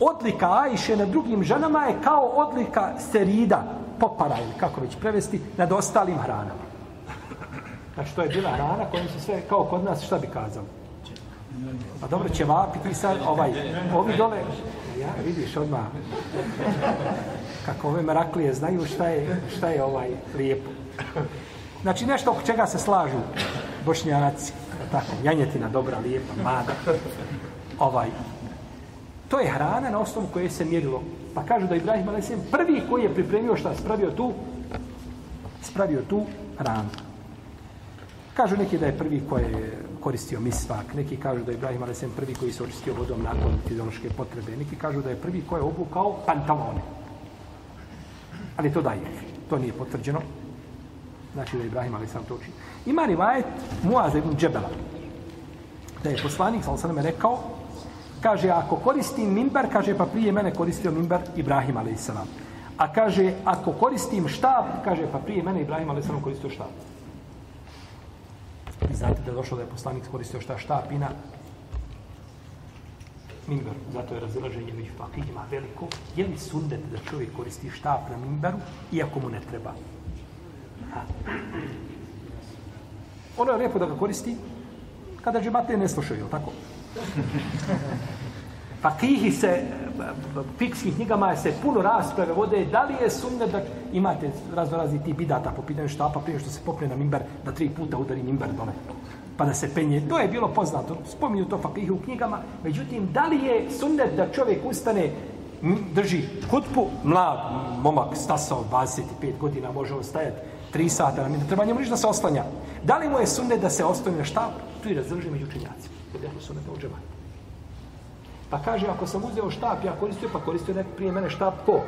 odlika Ajše na drugim ženama je kao odlika serida, popara ili kako već prevesti, nad ostalim hranama. Znači, to je bila hrana kojom se sve, kao kod nas, šta bi kazali? Pa dobro, će vapiti sad, ovaj, ovi dole, ja, vidiš odmah, kako ove meraklije znaju šta je, šta je ovaj lijepo. Znači, nešto oko čega se slažu bošnjanaci, tako, janjetina, dobra, lijepa, mada, ovaj, to je hrana na osnovu koje se mjerilo. Pa kažu da Ibrahim a.s. prvi koji je pripremio šta, spravio tu, spravio tu hranu. Kažu neki da je prvi koji je koristio misvak, neki kažu da je Ibrahim a.s. prvi koji se očistio vodom nakon fiziološke potrebe, neki kažu da je prvi koji je obukao pantalone. Ali to daje, to nije potvrđeno. Znači da je Ibrahim a.s. to učinio. Ima rivajet Muaz ibn Džebela, da je poslanik, sam sam rekao, kaže, ako koristim mimber, kaže, pa prije mene koristio mimber Ibrahim a.s. A kaže, ako koristim štab, kaže, pa prije mene Ibrahim a.s. koristio štab. Vi znate da je došlo da je poslanik koristio šta na mimberu. Zato je razilaženje među fakihima veliko. Je li sundet da čovjek koristi štap na mimberu, iako mu ne treba? Ono je lijepo da ga koristi kada džemate ne slušaju, tako? Pa fakihi se, fikskih knjigama se puno rasprave vode, da li je sunnet da imate razno razni ti bidata po pitanju štapa prije što se popne na mimber, da tri puta udari mimber dole, pa da se penje. To je bilo poznato, spominju to fakihi u knjigama. Međutim, da li je sunnet da čovjek ustane, drži hutpu, mlad, momak, stasao 25 godina, može on stajati tri sata, ne treba njemu da se oslanja. Da li mu je sunnet da se oslanja na štap? Tu je razdrži među učenjacima. Kod je sunnet u džematu. Pa kaže, ako sam uzeo štap, ja koristio, pa koristio nek prije mene štap ko?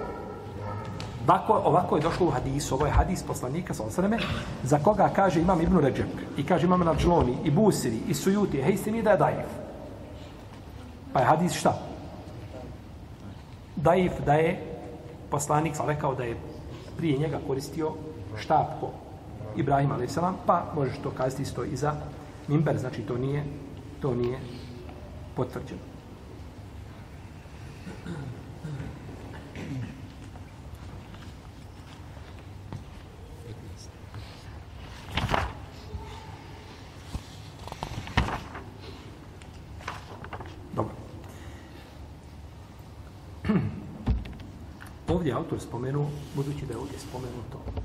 Ovako, ovako je došlo u hadisu, ovo je hadis poslanika, sa osreme, za koga kaže imam Ibnu Ređep, i kaže imam Nadžloni, i Busiri, i Sujuti, hej se mi da je daif. Pa je hadis šta? Daif da je poslanik, sam rekao da je prije njega koristio štap ko? Ibrahim a.s. Pa možeš to kazati isto i za Mimber, znači to nije, to nije potvrđeno. Ovdje autor spomenuo, budući da je ovdje spomenuto,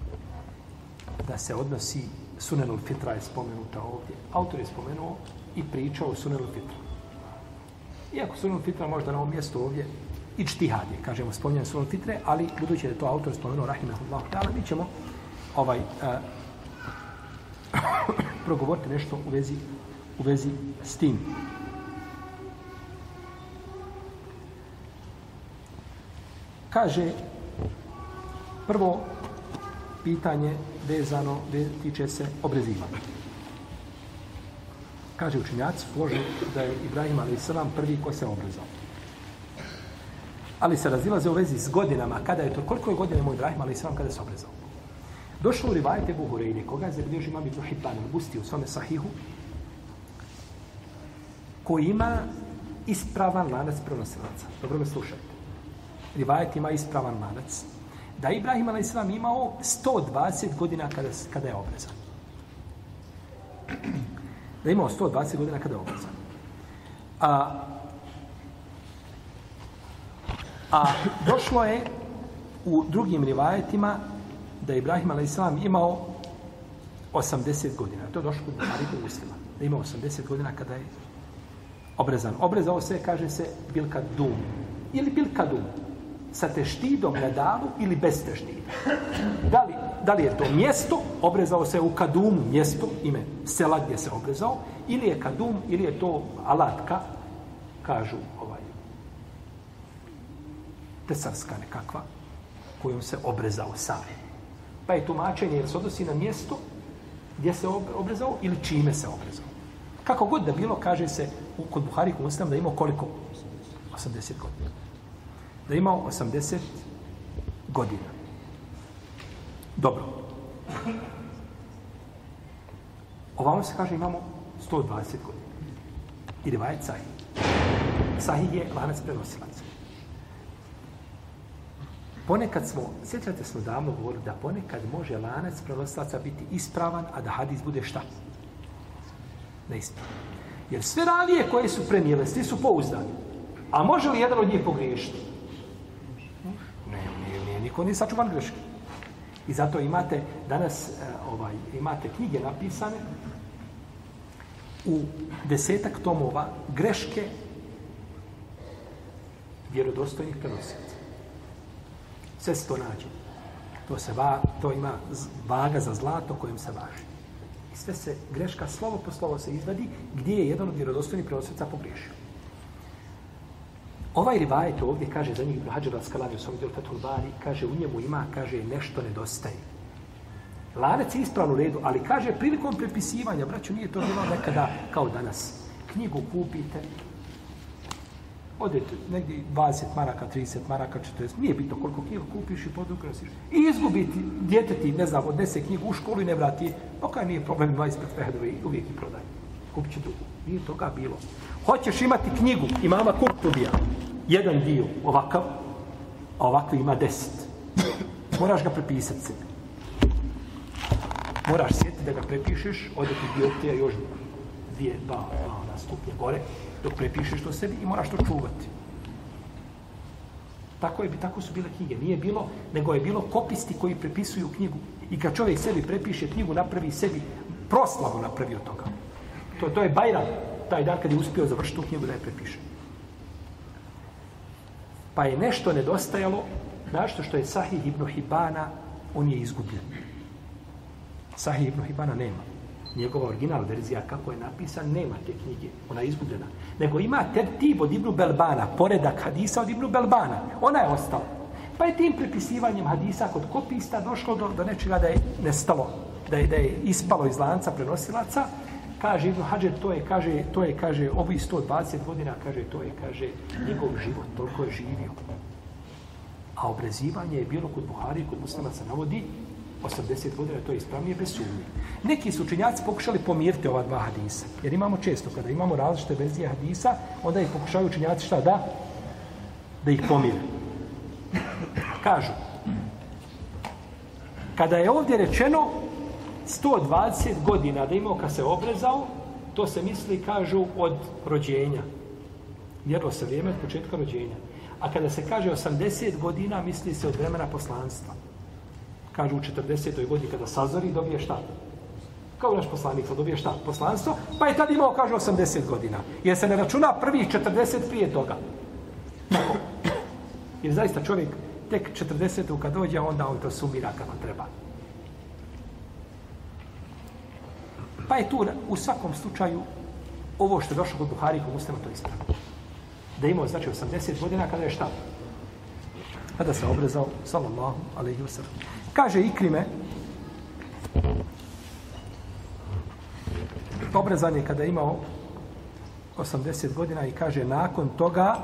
da se odnosi Sunenul Fitra je spomenuta ovdje. Autor je spomenuo i pričao o Sunenul Fitra. Iako Sunenul Fitra možda na ovom mjestu ovdje i čtihad je, kažemo, spominjan Sunenul Fitre, ali budući da je to autor spomenuo, rahimahullahu ta'ala, mi ćemo ovaj, uh, progovoriti nešto u vezi, u vezi s tim. Kaže, prvo pitanje vezano, tiče se obrezivanja. Kaže učenjaci, složi da je Ibrahim a.s. prvi ko se obrezao. Ali se razilaze u vezi s godinama, kada je to, koliko je godina moj Ibrahim a.s. kada se obrezao. Došlo u rivajte Buhureyni, koga je zabilježio imam Ibn Hibban, Busti u svome sahihu, koji ima ispravan lanac prenosilaca. Dobro me slušajte rivajet ima ispravan lanac da Ibrahim a.s. imao 120 godina kada, kada je obrezan. Da je imao 120 godina kada je obrezan. A, a došlo je u drugim rivajetima da je Ibrahim a.s. imao 80 godina. To je došlo kod Buhari Muslima. Da je imao 80 godina kada je obrezan. Obrezao se, kaže se, bilka dum. Ili bilka dum sa teštidom na davu ili bez teštida. Da li, da li je to mjesto, obrezao se u kadumu mjesto, ime sela gdje se obrezao, ili je kadum, ili je to alatka, kažu ovaj, tesarska nekakva, kojom se obrezao sam. Pa je tumačenje, jer se odnosi na mjesto gdje se obrezao ili čime se obrezao. Kako god da bilo, kaže se u, kod Buhari, kod da ima koliko? 80 godina da je imao 80 godina. Dobro. Ovamo se kaže imamo 120 godina. I rivajet sahih. Sahih je lanac prenosilaca. Ponekad smo, sjećate smo davno govorili da ponekad može lanac prenosilaca biti ispravan, a da hadis bude šta? Neispravan. Jer sve ravije koje su prenijele, svi su pouzdani. A može li jedan od njih pogriješiti? Niko nije sačuvan greške. I zato imate danas eh, ovaj imate knjige napisane u desetak tomova greške vjerodostojnih prenosilaca. Sve se to nađe. To, se va, to ima vaga za zlato kojim se važi. I sve se greška slovo po slovo se izvadi gdje je jedan od vjerodostojnih prenosilaca pogriješio. Ovaj rivajet ovdje kaže za njih Ibn Hađar al-Skalani u svom djelu Fatul Bari, kaže u njemu ima, kaže nešto nedostaje. Lanac je ispravno u redu, ali kaže prilikom prepisivanja, braću, nije to bilo nekada kao danas. Knjigu kupite, odete negdje 20 maraka, 30 maraka, 40, nije bitno koliko knjigu kupiš i podukrasiš. I izgubiti, djete ti, ne znam, odnese knjigu u školu i ne vrati, pa kaj nije problem 25 fehedove, uvijek i prodaj. Kupit će drugu. Nije toga bilo. Hoćeš imati knjigu imama Kurtubija, jedan dio ovakav, a ovakvi ima deset. Moraš ga prepisati sebi. Moraš sjetiti da ga prepišeš, ode ti dioptija još dvije, dva, dva, ona stupnje gore, dok prepišeš to sebi i moraš to čuvati. Tako, je, tako su bile knjige. Nije bilo, nego je bilo kopisti koji prepisuju knjigu. I kad čovjek sebi prepiše knjigu, napravi sebi proslavu napravi od toga. To, to je Bajram, taj dan kad je uspio završiti tu knjigu da je prepiše. Pa je nešto nedostajalo, našto što je Sahih ibn Hibana, on je izgubljen. Sahih ibn Hibana nema. Njegova original verzija kako je napisan, nema te knjige. Ona je izgubljena. Nego ima tertib od Ibnu Belbana, poredak hadisa od Ibnu Belbana. Ona je ostala. Pa je tim prepisivanjem hadisa kod kopista došlo do, do nečega da je nestalo, da je, da je ispalo iz lanca prenosilaca, kaže Ibn Hajar, to je, kaže, to je, kaže, ovi 120 godina, kaže, to je, kaže, njegov život, toliko je živio. A obrezivanje je bilo kod Buhari, kod muslima se navodi, 80 godina, to je ispravnije bez sumnje. Neki su učenjaci pokušali pomiriti ova dva hadisa. Jer imamo često, kada imamo različite verzije hadisa, onda ih pokušaju učenjaci šta da? Da ih pomire. Kažu, kada je ovdje rečeno 120 godina da imao kad se obrezao, to se misli, kažu, od rođenja. Mjerilo se vrijeme od početka rođenja. A kada se kaže 80 godina, misli se od vremena poslanstva. Kažu u 40. godini kada sazori, dobije šta? Kao naš poslanik, dobije šta? Poslanstvo. Pa je tad imao, kaže, 80 godina. Jer se ne računa prvih 40 prije toga. Jer zaista čovjek tek 40. kad dođe, onda on to sumira kako treba. Pa je tu u svakom slučaju ovo što je došlo kod Buhari kod Muslima to ispravno. Da imao znači 80 godina kada je šta? Kada se obrezao sallallahu alejhi ve sallam. Kaže Ikrime obrezanje kada je imao 80 godina i kaže nakon toga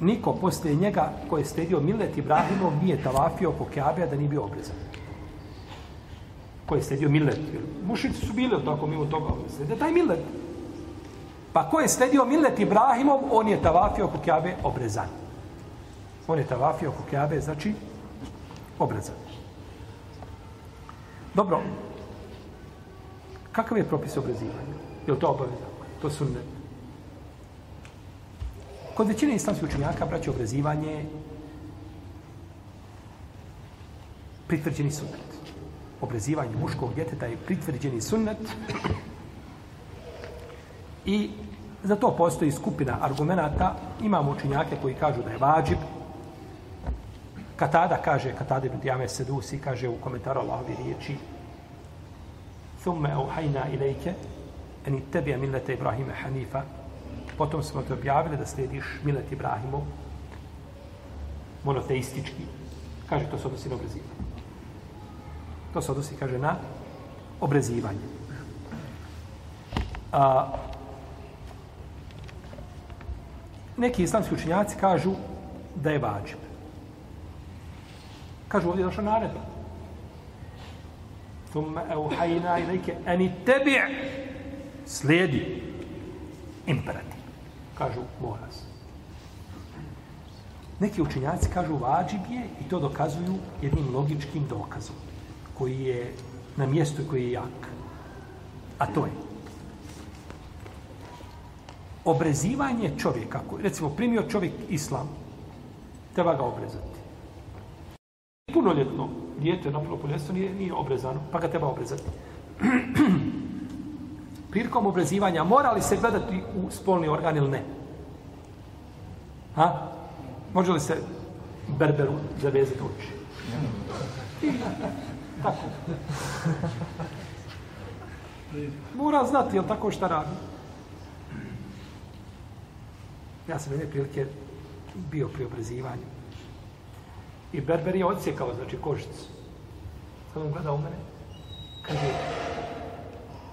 niko poslije njega koji je stedio Milet Ibrahimov nije tavafio po Keabe da nije bio obrezan ko je sledio millet. Mušici su bili tako mimo toga. Slede taj millet. Pa ko je sledio millet Ibrahimov, on je tavafio oko Kjabe obrezan. On je tavafio oko Kjabe, znači obrezan. Dobro. Kakav je propis obrezivanja? Je li to obavezno? To su ne. Kod većine islamskih učenjaka, braće, obrezivanje pritvrđeni sunnet obrezivanje muškog djeteta je pritvrđeni sunnet i za to postoji skupina argumenata. Imamo učinjake koji kažu da je vađib. Katada kaže, Katada ibn Dijame Sedusi kaže u komentaru Allahovi riječi Thumme auhajna ilajke eni tebi millete Ibrahime Hanifa potom smo te objavili da slediš Milet Ibrahimov monoteistički. Kaže, to se odnosi na obrezivanje. To se odnosi, kaže, na obrezivanje. A, neki islamski učinjaci kažu da je vađib. Kažu ovdje je došla naredba. Thumma euhajna ilike eni tebi slijedi. imperativ. Kažu, mora se. Neki učenjaci kažu vađib je i to dokazuju jednim logičkim dokazom koji je na mjestu koji je jak. A to je obrezivanje čovjeka, koji, recimo primio čovjek islam, treba ga obrezati. Punoljetno dijete na punoljetstvo nije, nije obrezano, pa ga treba obrezati. Prilikom obrezivanja mora li se gledati u spolni organ ili ne? Ha? Može li se berberu zavezati oči? Tako. Mora znati, jel tako šta radi? Ja sam jedne prilike bio pri obrazivanju. I berber je odsjekao, znači, kožicu. Sad on gleda u mene. Kaže,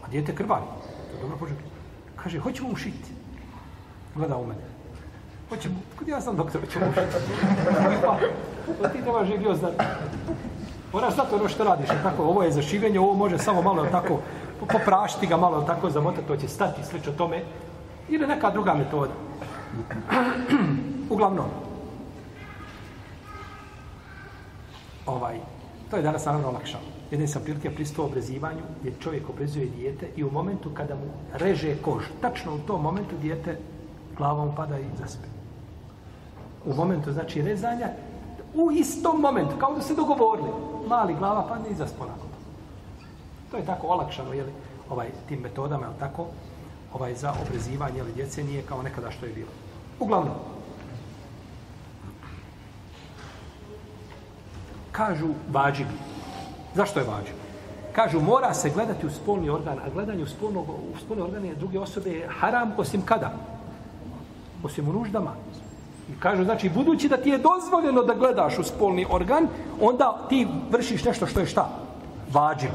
a djete krvari. To je dobro pođe. Kaže, hoćemo mu šiti. Gleda u mene. Hoćemo, kod ja sam doktor, hoćemo mu šiti. Pa, ti nemaš živio znati. Moraš znati ono što radiš. Tako, ovo je za šivenje, ovo može samo malo tako poprašiti ga malo tako zamotati, to će stati slično tome. Ili neka druga metoda. Uglavnom, ovaj, to je danas naravno olakšano. Jedan sam prilike pristao obrezivanju, gdje čovjek obrezuje dijete i u momentu kada mu reže kož, tačno u tom momentu dijete glavom pada i zaspe. U momentu, znači, rezanja, u istom momentu, kao da se dogovorili, mali glava padne iza spona. To je tako olakšano, jeli, ovaj, tim metodama, jel tako, ovaj, za obrezivanje, jeli, djece nije kao nekada što je bilo. Uglavnom, kažu vađibi. Zašto je vađib? Kažu, mora se gledati u spolni organ, a gledanje u, spolnog, u spolni organ je druge osobe je haram osim kada? Osim u nuždama. I kažu, znači, budući da ti je dozvoljeno da gledaš u spolni organ, onda ti vršiš nešto što je šta? Vađiv.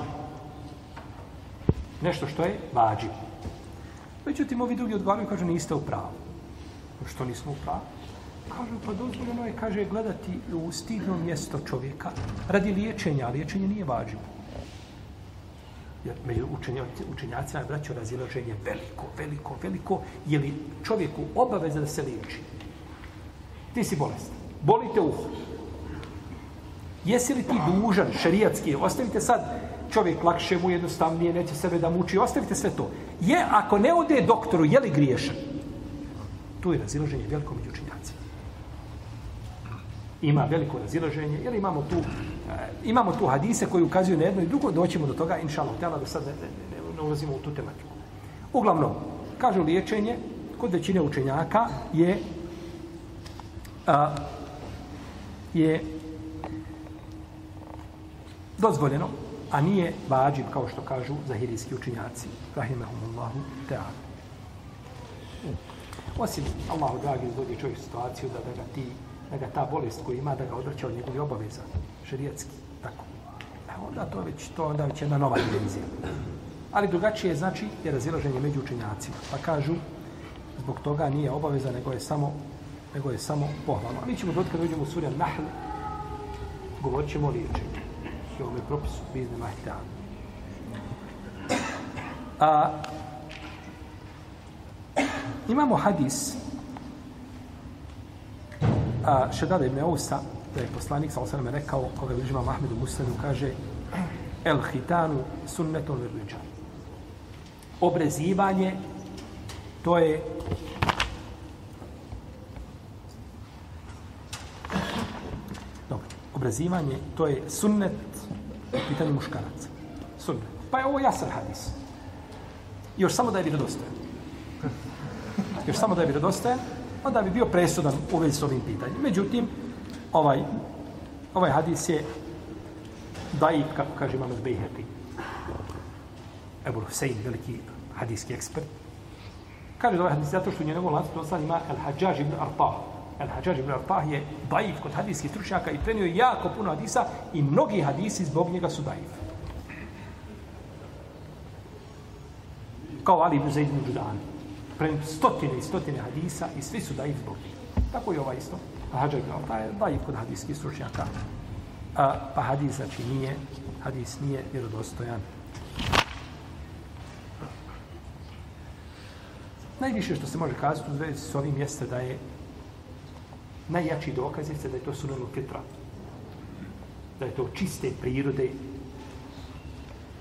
Nešto što je vađiv. Međutim, ovi drugi odgovaraju i kažu, niste u pravu. Što nismo u pravu? Kažu, pa dozvoljeno je, kaže, gledati u stidno mjesto čovjeka radi liječenja, a liječenje nije vađivo. Jer među učenjacima je braćo razilaženje veliko, veliko, veliko, je li čovjeku obaveza da se liječi? Ti si bolest. Bolite uho. Jesi li ti dužan, šerijatski, ostavite sad čovjek lakše mu jednostavnije, neće sebe da muči, ostavite sve to. Je, ako ne ode doktoru, je li griješan? Tu je razilaženje veliko među učinjacima. Ima veliko razilaženje, jer imamo tu, eh, imamo tu hadise koji ukazuju na jedno i drugo, doćemo do toga, inša Allah, da sad ne, ne, ne, ne ulazimo u tu tematiku. Uglavnom, kažu liječenje, kod većine učenjaka je a, je dozvoljeno, a nije vađib, kao što kažu zahirijski učinjaci. Rahimahumullahu ta'ala. Osim Allahu dragi izvodi čovjek situaciju da, da ga ti, da ga ta bolest koju ima, da ga odvrća od njegovih obaveza, šerijetski, tako. A e, onda to već, to onda već jedna nova dimenzija. Ali drugačije znači je razilaženje među učenjacima. Pa kažu, zbog toga nije obaveza, nego je samo, nego je samo pohvalno. A mi ćemo dotkada uđemo u surja Nahl, govorit ćemo o liječenju. I ovome propisu, bizne mahitana. A, Imamo hadis a, Šedada ibn Ousa, da je poslanik sa osanem rekao, koga je bližima Mahmedu Muslimu, kaže El hitanu sunnetu verbičan. Obrezivanje, to je Obrazivanje, to je sunnet u pitanju muškaraca. Sunnet. Pa je ovo jasan hadis. Još samo da je vjerodostojan još samo da je vjerodostojan, onda bi bio presudan u vezi s ovim pitanjem. Međutim, ovaj, ovaj hadis je daib, kako kaže imam Zbejheti. Ebu Hussein, veliki hadijski ekspert. Kaže da ovaj hadis zato što u njegovom lancu dosta ima Al-Hajjaj ibn Artah. Al-Hajjaj ibn Artah je daif kod hadijskih stručnjaka i prenio jako puno hadisa i mnogi hadisi zbog njega su daif. Kao Ali ibn Zaid ibn Đudan. Prenio stotine i stotine hadisa i svi su daif zbog Tako i ova isto. El hađa ibn Alta je daif kod hadijskih stručnjaka. A, pa hadis, znači, nije, hadis nije vjerodostojan. Najviše što se može kazati u vezi s ovim jeste da je najjači dokaz jeste da je to sunanu fitra. Da je to čiste prirode.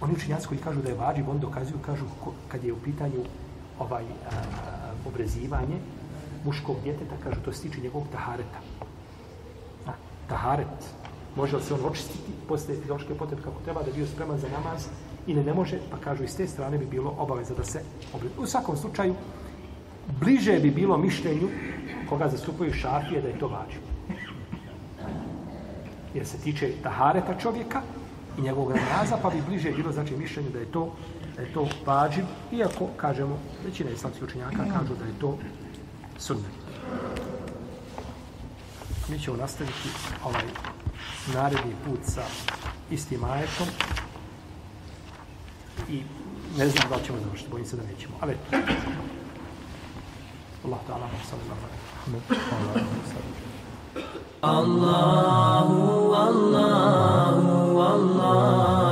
Oni učinjaci koji kažu da je vađiv, on dokazuju, kažu kad je u pitanju ovaj a, obrezivanje muškog djeteta, kažu to se tiče njegovog tahareta. A, taharet. Može li se on očistiti posle fiziološke potrebe kako treba da je bio spreman za namaz ili ne može, pa kažu i s te strane bi bilo obaveza da se obrezi. U svakom slučaju, bliže bi bilo mišljenju koga zastupaju šafije da je to vađiv. Jer se tiče tahareta čovjeka i njegovog namaza, pa bi bliže bilo znači mišljenje da je to da je to vađiv, iako kažemo većina islamskih učenjaka kažu da je to sunnet. Mi ćemo nastaviti ovaj naredni put sa istim ajetom i ne znam da ćemo završiti, bojim se da nećemo, ali الله تعالى اللهم صل على محمد. الله الله الله